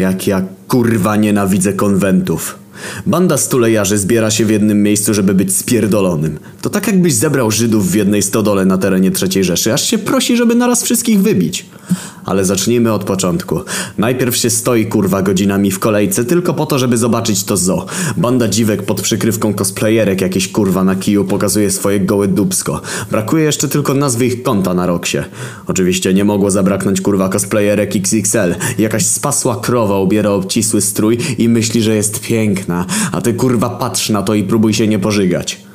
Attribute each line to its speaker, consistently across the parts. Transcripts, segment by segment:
Speaker 1: Jak ja kurwa nienawidzę konwentów. Banda stulejarzy zbiera się w jednym miejscu, żeby być spierdolonym. To tak jakbyś zebrał Żydów w jednej stodole na terenie III Rzeszy, aż się prosi, żeby naraz wszystkich wybić. Ale zacznijmy od początku. Najpierw się stoi kurwa godzinami w kolejce tylko po to, żeby zobaczyć to zo. Banda dziwek pod przykrywką cosplayerek jakieś kurwa na kiju pokazuje swoje gołe dubsko. Brakuje jeszcze tylko nazwy ich konta na roksie. Oczywiście nie mogło zabraknąć kurwa cosplayerek XXL. Jakaś spasła krowa ubiera obcisły strój i myśli, że jest piękna. A ty kurwa patrz na to i próbuj się nie pożygać.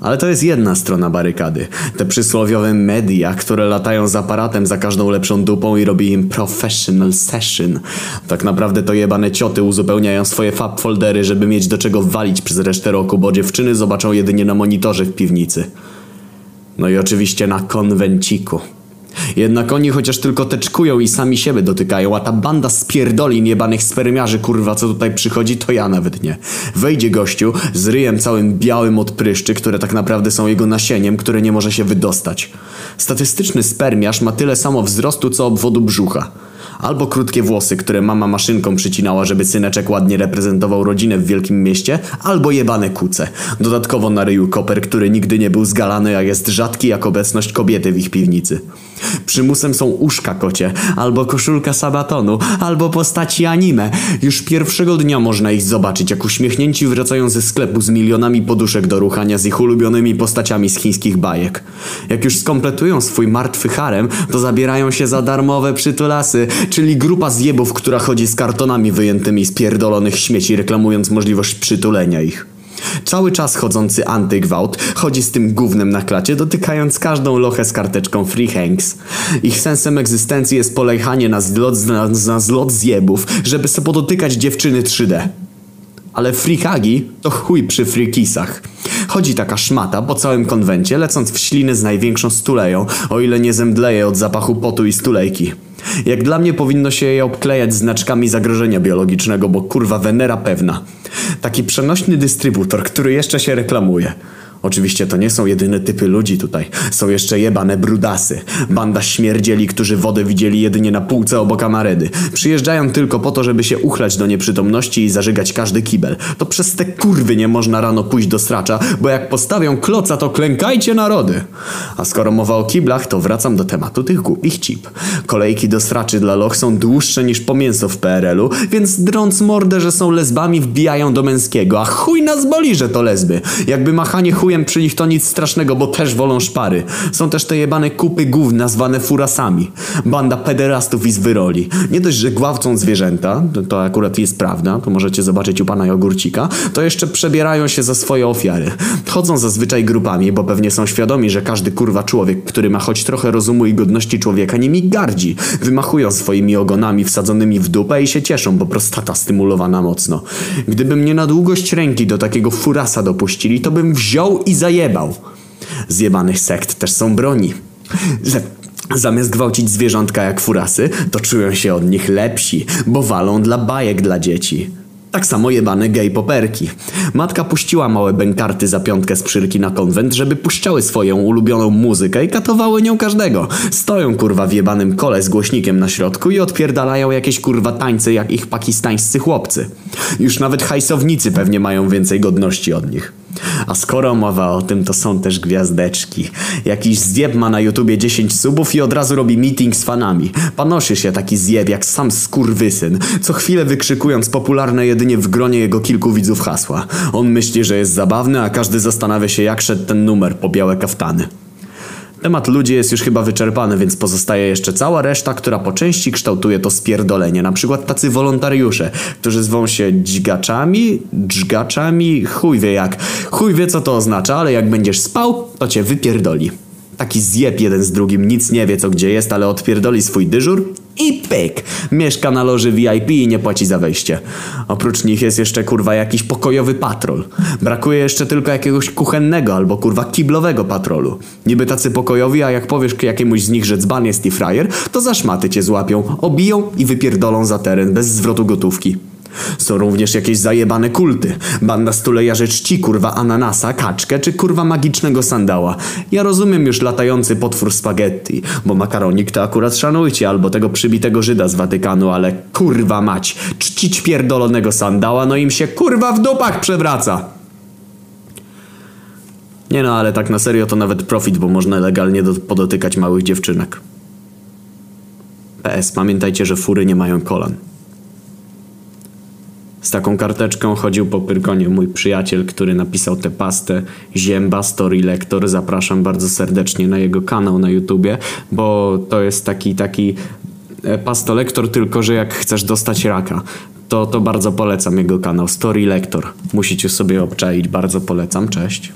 Speaker 1: Ale to jest jedna strona barykady. Te przysłowiowe media, które latają z aparatem za każdą lepszą dupą i robi im professional session. Tak naprawdę to jebane cioty uzupełniają swoje fab foldery, żeby mieć do czego walić przez resztę roku, bo dziewczyny zobaczą jedynie na monitorze w piwnicy. No i oczywiście na konwenciku. Jednak oni chociaż tylko teczkują i sami siebie dotykają, a ta banda spierdolin jebanych spermiarzy kurwa co tutaj przychodzi to ja nawet nie. Wejdzie gościu z ryjem całym białym od pryszczy, które tak naprawdę są jego nasieniem, które nie może się wydostać. Statystyczny spermiarz ma tyle samo wzrostu co obwodu brzucha. Albo krótkie włosy, które mama maszynką przycinała, żeby syneczek ładnie reprezentował rodzinę w wielkim mieście, albo jebane kuce. Dodatkowo na ryju koper, który nigdy nie był zgalany, a jest rzadki jak obecność kobiety w ich piwnicy. Przymusem są uszka kocie, albo koszulka sabatonu, albo postaci anime. Już pierwszego dnia można ich zobaczyć, jak uśmiechnięci wracają ze sklepu z milionami poduszek do ruchania z ich ulubionymi postaciami z chińskich bajek. Jak już skompletują swój martwy harem, to zabierają się za darmowe przytulasy, czyli grupa zjebów, która chodzi z kartonami wyjętymi z pierdolonych śmieci, reklamując możliwość przytulenia ich. Cały czas chodzący antygwałt chodzi z tym gównem na klacie, dotykając każdą lochę z karteczką Free Hanks. Ich sensem egzystencji jest polejchanie na zlot, na, na zlot zjebów, żeby se podotykać dziewczyny 3D. Ale freehagi to chuj przy freakisach. Chodzi taka szmata po całym konwencie, lecąc w śliny z największą stuleją, o ile nie zemdleje od zapachu potu i stulejki. Jak dla mnie powinno się je obklejać znaczkami zagrożenia biologicznego, bo kurwa Wenera pewna. Taki przenośny dystrybutor, który jeszcze się reklamuje. Oczywiście to nie są jedyne typy ludzi tutaj. Są jeszcze jebane brudasy. Banda śmierdzieli, którzy wodę widzieli jedynie na półce obok amaredy. Przyjeżdżają tylko po to, żeby się uchlać do nieprzytomności i zażygać każdy kibel. To przez te kurwy nie można rano pójść do stracza, bo jak postawią kloca, to klękajcie narody. A skoro mowa o kiblach, to wracam do tematu tych głupich cip. Kolejki do straczy dla loch są dłuższe niż po mięso w PRL-u, więc drąc mordę, że są lesbami, wbijają do męskiego. A chuj nas boli, że to lesby. Jakby machanie chuj chujem przy nich to nic strasznego, bo też wolą szpary. Są też te jebane kupy głów nazwane furasami. Banda pederastów i zwyroli. Nie dość, że gwałcą zwierzęta, to, to akurat jest prawda, to możecie zobaczyć u pana Jogurcika, to jeszcze przebierają się za swoje ofiary. Chodzą zazwyczaj grupami, bo pewnie są świadomi, że każdy kurwa człowiek, który ma choć trochę rozumu i godności człowieka, nimi gardzi. Wymachują swoimi ogonami wsadzonymi w dupę i się cieszą, bo prostata stymulowana mocno. Gdyby mnie na długość ręki do takiego furasa dopuścili, to bym wziął i zajebał. Zjebanych sekt też są broni. Że Zamiast gwałcić zwierzątka jak furasy, to czują się od nich lepsi, bo walą dla bajek dla dzieci. Tak samo jebane gej poperki. Matka puściła małe bękarty za piątkę z na konwent, żeby puszczały swoją ulubioną muzykę i katowały nią każdego. Stoją kurwa w jebanym kole z głośnikiem na środku i odpierdalają jakieś kurwa tańce jak ich pakistańscy chłopcy. Już nawet hajsownicy pewnie mają więcej godności od nich. A skoro mowa o tym, to są też gwiazdeczki. Jakiś zjeb ma na YouTubie 10 subów i od razu robi meeting z fanami. Panoszy się taki zjeb jak sam skurwysyn, co chwilę wykrzykując popularne jedynie w gronie jego kilku widzów hasła. On myśli, że jest zabawny, a każdy zastanawia się jak szedł ten numer po białe kaftany. Temat ludzi jest już chyba wyczerpany, więc pozostaje jeszcze cała reszta, która po części kształtuje to spierdolenie. Na przykład tacy wolontariusze, którzy zwą się dźgaczami, dżgaczami, chuj wie jak. Chuj wie co to oznacza, ale jak będziesz spał, to cię wypierdoli. Taki zjeb jeden z drugim, nic nie wie co gdzie jest, ale odpierdoli swój dyżur i pyk! Mieszka na loży VIP i nie płaci za wejście. Oprócz nich jest jeszcze kurwa jakiś pokojowy patrol. Brakuje jeszcze tylko jakiegoś kuchennego albo kurwa kiblowego patrolu. Niby tacy pokojowi, a jak powiesz jakiemuś z nich, że dzban jest i frajer, to za szmaty cię złapią, obiją i wypierdolą za teren bez zwrotu gotówki. Są również jakieś zajebane kulty. Banda stulejarzy czci kurwa ananasa, kaczkę czy kurwa magicznego sandała. Ja rozumiem już latający potwór spaghetti, bo makaronik to akurat szanujcie, albo tego przybitego Żyda z Watykanu, ale kurwa mać, czcić pierdolonego sandała, no im się kurwa w dupach przewraca. Nie no, ale tak na serio to nawet profit, bo można legalnie do, podotykać małych dziewczynek. PS, pamiętajcie, że fury nie mają kolan. Z taką karteczką chodził po Pyrkonie mój przyjaciel, który napisał tę pastę Zięba Story Lektor. Zapraszam bardzo serdecznie na jego kanał na YouTubie, bo to jest taki taki e, pastolektor, tylko że jak chcesz dostać raka, to, to bardzo polecam jego kanał Story Lektor. Musicie sobie obczaić, bardzo polecam. Cześć.